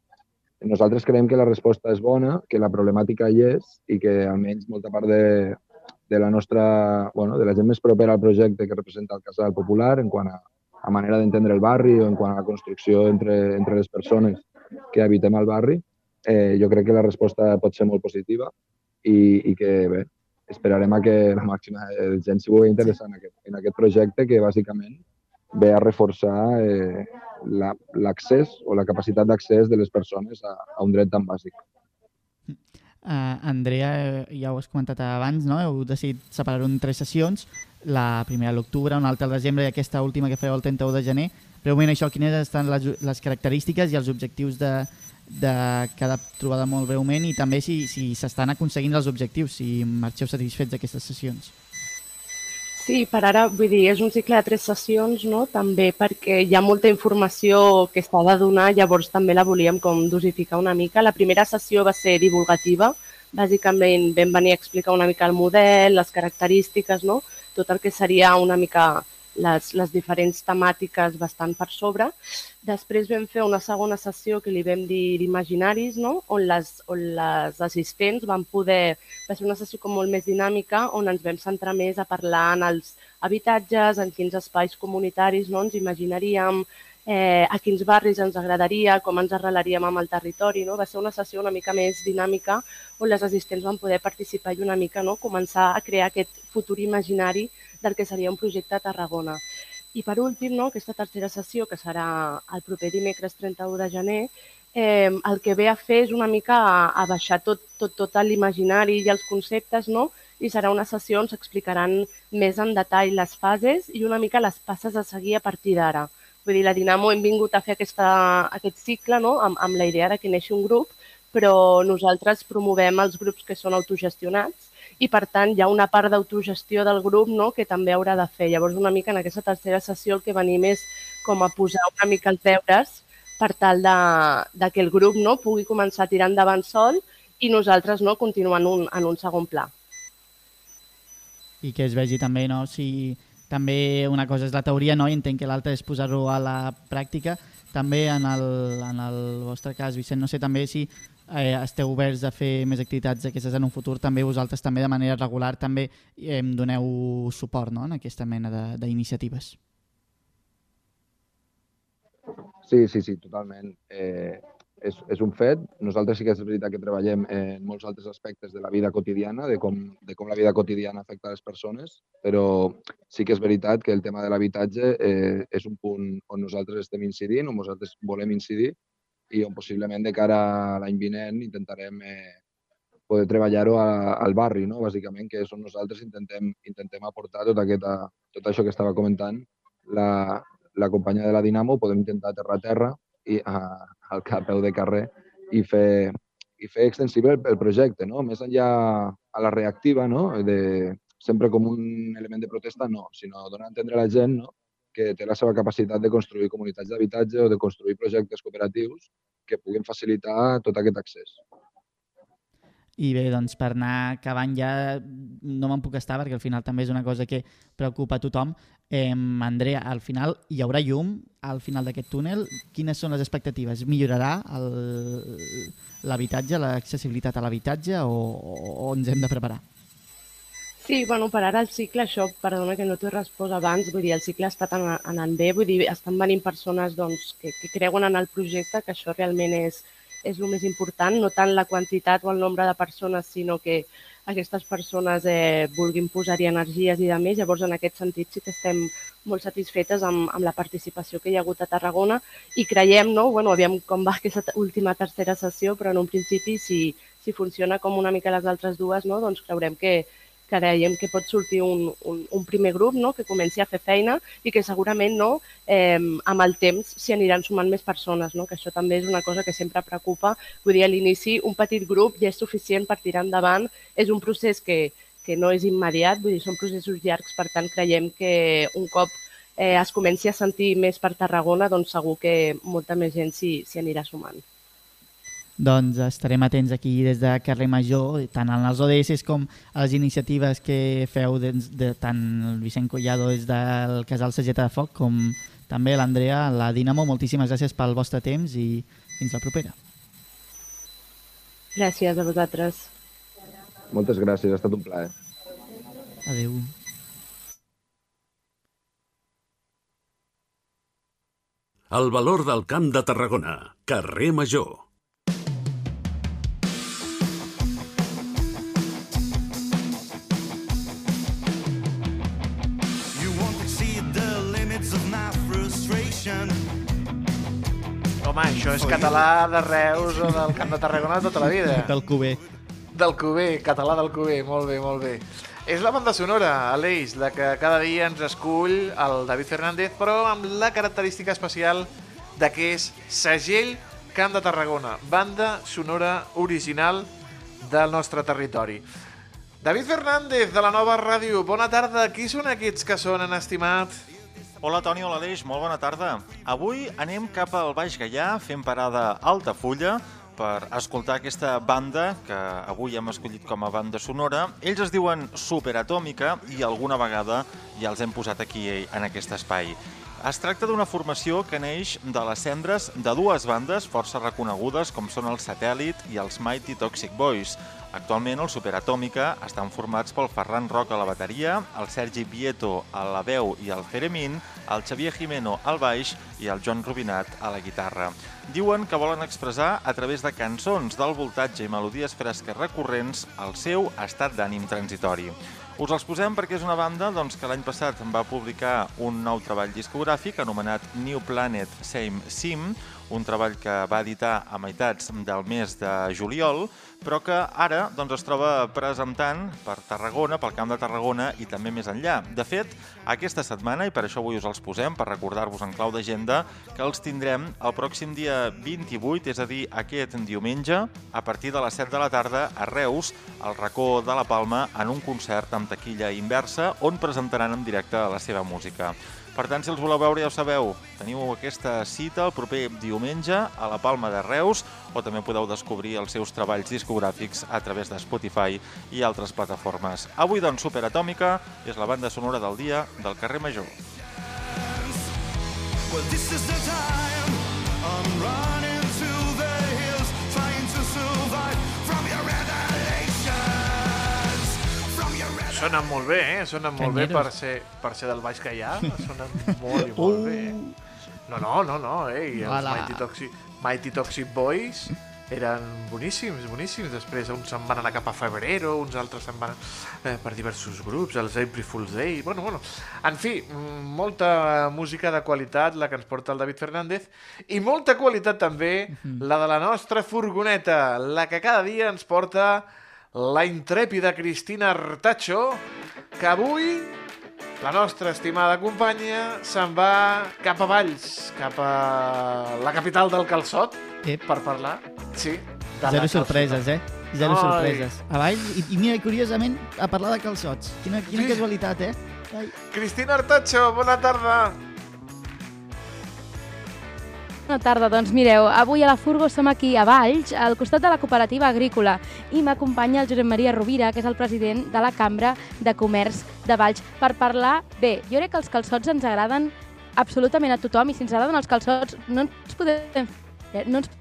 Nosaltres creiem que la resposta és bona, que la problemàtica hi és i que almenys molta part de, de la nostra, bueno, de la gent més propera al projecte que representa el Casal Popular en quant a, a manera d'entendre el barri o en quant a la construcció entre, entre les persones que habitem al barri, eh, jo crec que la resposta pot ser molt positiva i, i que bé, esperarem a que la màxima gent s'hi vulgui interessar en aquest, en aquest projecte que bàsicament ve a reforçar eh, l'accés la, o la capacitat d'accés de les persones a, a un dret tan bàsic. Uh, Andrea, ja ho has comentat abans, no? heu decidit separar-ho en tres sessions, la primera a l'octubre, una altra al desembre i aquesta última que feu el 31 de gener. Breument això, quines estan les, les característiques i els objectius de, de cada trobada molt breument i també si s'estan si aconseguint els objectius, si marxeu satisfets d'aquestes sessions. Sí, per ara, vull dir, és un cicle de tres sessions, no? també perquè hi ha molta informació que s'ha de donar, llavors també la volíem com dosificar una mica. La primera sessió va ser divulgativa, bàsicament vam venir a explicar una mica el model, les característiques, no? tot el que seria una mica les, les diferents temàtiques bastant per sobre. Després vam fer una segona sessió que li vam dir d'imaginaris, no? on, les, on les assistents van poder... Va ser una sessió com molt més dinàmica, on ens vam centrar més a parlar en els habitatges, en quins espais comunitaris no? ens imaginaríem, eh, a quins barris ens agradaria, com ens arrelaríem amb el territori. No? Va ser una sessió una mica més dinàmica on les assistents van poder participar i una mica no? començar a crear aquest futur imaginari del que seria un projecte a Tarragona. I per últim, no, aquesta tercera sessió, que serà el proper dimecres 31 de gener, eh, el que ve a fer és una mica a, a baixar tot, tot, tot l'imaginari i els conceptes, no? i serà una sessió on s'explicaran més en detall les fases i una mica les passes a seguir a partir d'ara. Vull dir, la Dinamo hem vingut a fer aquesta, aquest cicle no? amb, amb la idea de que neixi un grup, però nosaltres promovem els grups que són autogestionats i per tant hi ha una part d'autogestió del grup no, que també haurà de fer. Llavors una mica en aquesta tercera sessió el que venim és com a posar una mica els deures per tal de, de que el grup no, pugui començar a tirar endavant sol i nosaltres no, continuar en un, en un segon pla. I que es vegi també no, si també una cosa és la teoria no, i entenc que l'altra és posar-ho a la pràctica. També en el, en el vostre cas, Vicent, no sé també si eh, esteu oberts a fer més activitats d'aquestes en un futur, també vosaltres també de manera regular també eh, doneu suport no? en aquesta mena d'iniciatives. Sí, sí, sí, totalment. Eh, és, és un fet. Nosaltres sí que és veritat que treballem en molts altres aspectes de la vida quotidiana, de com, de com la vida quotidiana afecta les persones, però sí que és veritat que el tema de l'habitatge eh, és un punt on nosaltres estem incidint, on nosaltres volem incidir, i on possiblement de cara a l'any vinent intentarem eh, poder treballar-ho al barri, no? bàsicament, que és on nosaltres intentem, intentem aportar tot, aquesta, tot això que estava comentant la, la companya de la Dinamo, podem intentar terra a terra i a, al cap de carrer i fer, i fer extensible el, el projecte, no? més enllà a la reactiva, no? de, sempre com un element de protesta, no, sinó donar a entendre a la gent no? Que té la seva capacitat de construir comunitats d'habitatge o de construir projectes cooperatius que puguin facilitar tot aquest accés. I bé, doncs per anar acabant ja no me'n puc estar perquè al final també és una cosa que preocupa a tothom. Eh, Andrea, al final hi haurà llum al final d'aquest túnel. Quines són les expectatives? Millorarà l'habitatge, l'accessibilitat a l'habitatge o, o ens hem de preparar? Sí, bueno, per ara el cicle, això, perdona que no t'ho he respost abans, vull dir, el cicle ha estat anant bé, vull dir, estan venint persones doncs, que, que creuen en el projecte, que això realment és, és el més important, no tant la quantitat o el nombre de persones, sinó que aquestes persones eh, vulguin posar-hi energies i de més. Llavors, en aquest sentit, sí que estem molt satisfetes amb, amb la participació que hi ha hagut a Tarragona i creiem, no? bueno, aviam com va aquesta última tercera sessió, però en un principi, si, si funciona com una mica les altres dues, no? doncs creurem que, creiem que pot sortir un, un, un primer grup no? que comenci a fer feina i que segurament no, eh, amb el temps s'hi aniran sumant més persones, no? que això també és una cosa que sempre preocupa. Vull dir, a l'inici un petit grup ja és suficient per tirar endavant. És un procés que, que no és immediat, vull dir, són processos llargs, per tant creiem que un cop eh, es comenci a sentir més per Tarragona, doncs segur que molta més gent s'hi anirà sumant. Doncs estarem atents aquí des de Carrer Major, tant en els ODS com a les iniciatives que feu de, de tant el Vicent Collado des del Casal Sageta de Foc com també l'Andrea, la Dinamo. Moltíssimes gràcies pel vostre temps i fins la propera. Gràcies a vosaltres. Moltes gràcies, ha estat un plaer. Adéu. El valor del Camp de Tarragona, carrer Major. Home, això és català de Reus o del Camp de Tarragona tota la vida. Del Cuber. Del Cuber, català del Cuber, molt bé, molt bé. És la banda sonora, Aleix, la que cada dia ens escull el David Fernández, però amb la característica especial de que és segell Camp de Tarragona, banda sonora original del nostre territori. David Fernández, de la nova ràdio, bona tarda. Qui són aquests que sonen, estimat? Hola Toni, hola Aleix, molt bona tarda. Avui anem cap al Baix Gaià fent parada Altafulla per escoltar aquesta banda que avui hem escollit com a banda sonora. Ells es diuen Superatòmica i alguna vegada ja els hem posat aquí en aquest espai. Es tracta d'una formació que neix de les cendres de dues bandes força reconegudes com són el Satèl·lit i els Mighty Toxic Boys. Actualment els Superatòmica estan formats pel Ferran Roca a la bateria, el Sergi Vieto a la veu i el Ceremín, el Xavier Jimeno al baix i el Joan Rubinat a la guitarra. Diuen que volen expressar a través de cançons del voltatge i melodies fresques recurrents el seu estat d'ànim transitori. Us els posem perquè és una banda doncs, que l'any passat va publicar un nou treball discogràfic anomenat New Planet Same Sim, un treball que va editar a meitats del mes de juliol, però que ara doncs, es troba presentant per Tarragona, pel Camp de Tarragona i també més enllà. De fet, aquesta setmana, i per això avui us els posem, per recordar-vos en clau d'agenda, que els tindrem el pròxim dia 28, és a dir, aquest diumenge, a partir de les 7 de la tarda, a Reus, al racó de la Palma, en un concert amb taquilla inversa, on presentaran en directe la seva música. Per tant, si els voleu veure, ja ho sabeu, teniu aquesta cita el proper diumenge a la Palma de Reus, o també podeu descobrir els seus treballs discogràfics a través de Spotify i altres plataformes. Avui, doncs, Superatòmica és la banda sonora del dia del carrer Major. Well, this is the time I'm running Sonen molt bé, eh? Sonen molt bé per Canyeros. ser, per ser del Baix Gaià. Sonen molt i molt bé. No, no, no, no, eh? I els Hola. Mighty Toxic, Mighty Toxic Boys eren boníssims, boníssims. Després uns se'n van anar cap a Febrero, uns altres se'n van eh, per diversos grups, els April Fool's Day... Bueno, bueno, en fi, mm, molta música de qualitat la que ens porta el David Fernández i molta qualitat també la de la nostra furgoneta, la que cada dia ens porta la intrèpida Cristina Artacho, que avui la nostra estimada companya se'n va cap a Valls, cap a la capital del calçot, Ep. per parlar. Sí, de Zero sorpreses, eh? Zero Ai. sorpreses. A Valls, i, i mira, curiosament, a parlar de calçots. Quina, quina Sí. casualitat, eh? Ai. Cristina Artacho, bona tarda. Bona tarda, doncs mireu, avui a la Furgo som aquí a Valls, al costat de la cooperativa agrícola, i m'acompanya el Josep Maria Rovira, que és el president de la Cambra de Comerç de Valls, per parlar... Bé, jo crec que els calçots ens agraden absolutament a tothom, i si ens agraden els calçots no ens podem, no ens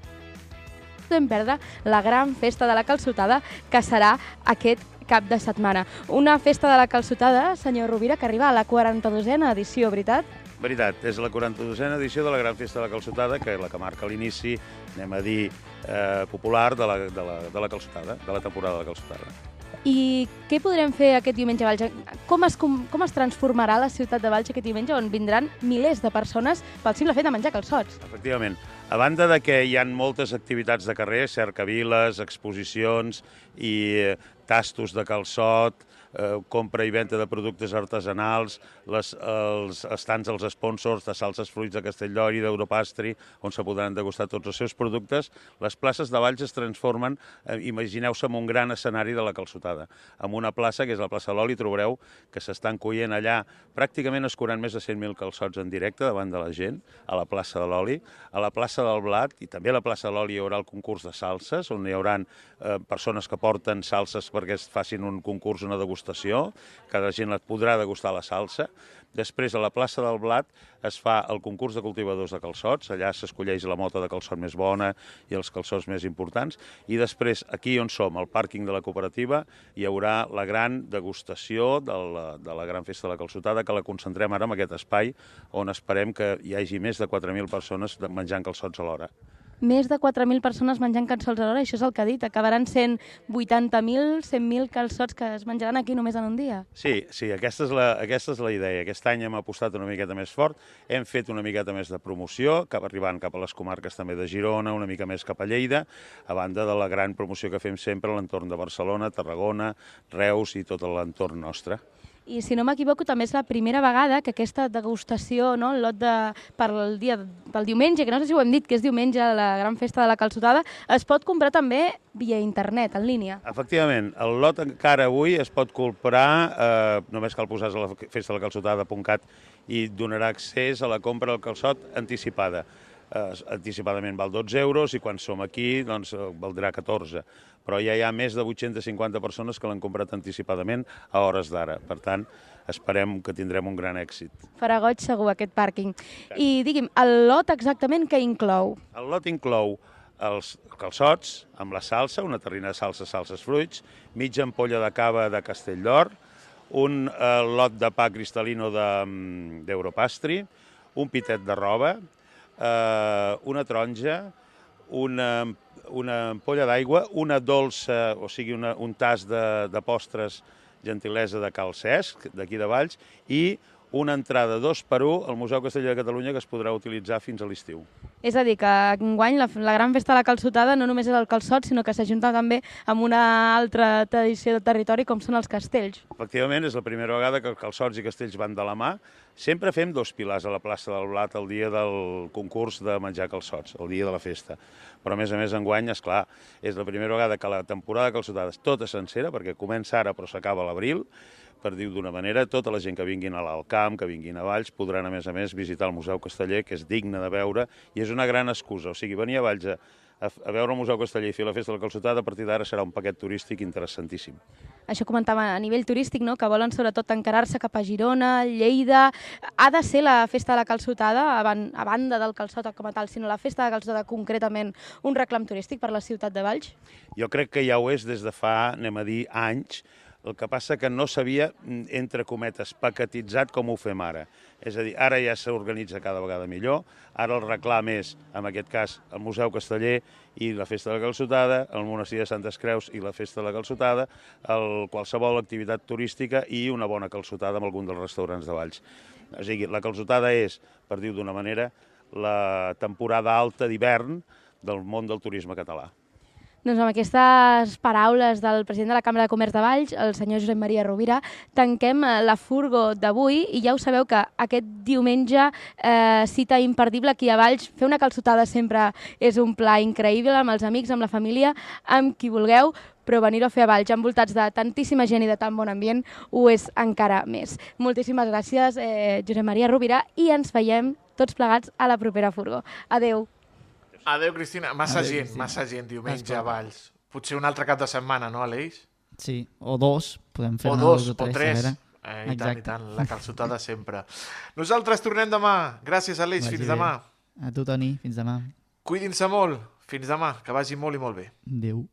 podem perdre la gran festa de la calçotada, que serà aquest cap de setmana. Una festa de la calçotada, senyor Rovira, que arriba a la 42a edició, veritat? Veritat, és la 42a edició de la Gran Festa de la Calçotada, que és la que marca l'inici, anem a dir, eh, popular de la, de, la, de la calçotada, de la temporada de la calçotada. I què podrem fer aquest diumenge a Valls? Com es, com, com es transformarà la ciutat de Valls aquest diumenge on vindran milers de persones pel simple fet de menjar calçots? Efectivament. A banda de que hi ha moltes activitats de carrer, cercaviles, exposicions i eh, tastos de calçot, eh, compra i venda de productes artesanals, les, els estants dels sponsors de salses fruits de Castelldori, d'Europastri, on se podran degustar tots els seus productes. Les places de Valls es transformen, eh, imagineu-se, en un gran escenari de la calçotada. En una plaça, que és la plaça Loli, trobareu que s'estan coient allà, pràcticament es més de 100.000 calçots en directe davant de la gent, a la plaça de l'Oli, a la plaça del Blat i també a la plaça de l'Oli hi haurà el concurs de salses, on hi haurà eh, persones que porten salses perquè es facin un concurs, una degustació, cada gent et podrà degustar la salsa. Després, a la plaça del Blat, es fa el concurs de cultivadors de calçots, allà s'escolleix la mota de calçot més bona i els calçots més importants, i després, aquí on som, al pàrquing de la cooperativa, hi haurà la gran degustació de la, de la gran festa de la calçotada, que la concentrem ara en aquest espai, on esperem que hi hagi més de 4.000 persones menjant calçots alhora. Més de 4.000 persones menjant cançons a l'hora, això és el que ha dit. Acabaran sent 80.000, 100.000 calçots que es menjaran aquí només en un dia. Sí, sí, aquesta és, la, aquesta és la idea. Aquest any hem apostat una miqueta més fort, hem fet una miqueta més de promoció, cap arribant cap a les comarques també de Girona, una mica més cap a Lleida, a banda de la gran promoció que fem sempre a l'entorn de Barcelona, Tarragona, Reus i tot l'entorn nostre. I si no m'equivoco, també és la primera vegada que aquesta degustació, no, el lot de, per el dia, pel diumenge, que no sé si ho hem dit, que és diumenge, la gran festa de la calçotada, es pot comprar també via internet, en línia. Efectivament, el lot encara avui es pot comprar, eh, només cal posar a la festa de la calçotada.cat i donarà accés a la compra del calçot anticipada. Eh, anticipadament val 12 euros i quan som aquí doncs, eh, valdrà 14. Però ja hi ha més de 850 persones que l'han comprat anticipadament a hores d'ara. Per tant, esperem que tindrem un gran èxit. Farà goig segur aquest pàrquing. I digui'm, el lot exactament què inclou? El lot inclou els calçots amb la salsa, una terrina de salsa, salses fruits, mitja ampolla de cava de Castelldor, un eh, lot de pa cristal·lino de, mm, d'Europastri, un pitet de roba, eh, una taronja, una, una ampolla d'aigua, una dolça, o sigui, una, un tas de, de postres gentilesa de Cal Cesc, d'aquí de Valls, i una entrada dos per un al Museu Castellà de Catalunya que es podrà utilitzar fins a l'estiu. És a dir, que enguany la, la gran festa de la calçotada no només és el calçot, sinó que s'ajunta també amb una altra tradició de territori com són els castells. Efectivament, és la primera vegada que calçots i castells van de la mà. Sempre fem dos pilars a la plaça del Blat el dia del concurs de menjar calçots, el dia de la festa. Però, a més a més, enguany, és clar, és la primera vegada que la temporada de calçotades tota sencera, perquè comença ara però s'acaba a l'abril, per dir d'una manera, tota la gent que vinguin a l'Alt Camp, que vinguin a Valls, podran, a més a més, visitar el Museu Casteller, que és digne de veure, i és una gran excusa. O sigui, venir a Valls a, a veure el Museu Casteller i fer la festa de la calçotada, a partir d'ara serà un paquet turístic interessantíssim. Això comentava a nivell turístic, no? que volen sobretot encarar-se cap a Girona, Lleida... Ha de ser la festa de la calçotada, a banda del calçot com a tal, sinó la festa de la calçotada concretament un reclam turístic per la ciutat de Valls? Jo crec que ja ho és des de fa, anem a dir, anys, el que passa que no s'havia, entre cometes, paquetitzat com ho fem ara. És a dir, ara ja s'organitza cada vegada millor, ara el reclam és, en aquest cas, el Museu Casteller i la Festa de la Calçotada, el Monestir de Santes Creus i la Festa de la Calçotada, el, qualsevol activitat turística i una bona calçotada amb algun dels restaurants de Valls. O sigui, la calçotada és, per dir-ho d'una manera, la temporada alta d'hivern del món del turisme català. Doncs amb aquestes paraules del president de la Cambra de Comerç de Valls, el senyor Josep Maria Rovira, tanquem eh, la furgo d'avui i ja ho sabeu que aquest diumenge eh, cita imperdible aquí a Valls. Fer una calçotada sempre és un pla increïble amb els amics, amb la família, amb qui vulgueu, però venir-ho a fer a Valls envoltats de tantíssima gent i de tan bon ambient ho és encara més. Moltíssimes gràcies, eh, Josep Maria Rovira, i ens veiem tots plegats a la propera furgo. Adeu. Adéu, Cristina. Massa Adéu, gent, Cristina. massa gent diumenge a Valls. Potser un altre cap de setmana, no, Aleix? Sí, o dos, podem fer O dos dos, o tres. o tres. a veure. Eh, I tant, i Exacte. tant. La calçotada sempre. Nosaltres tornem demà. Gràcies, Aleix. Vagi Fins bé. demà. A tu, Toni, fins demà. Cuidin-se molt. Fins demà. Que vagi molt i molt bé. Adéu.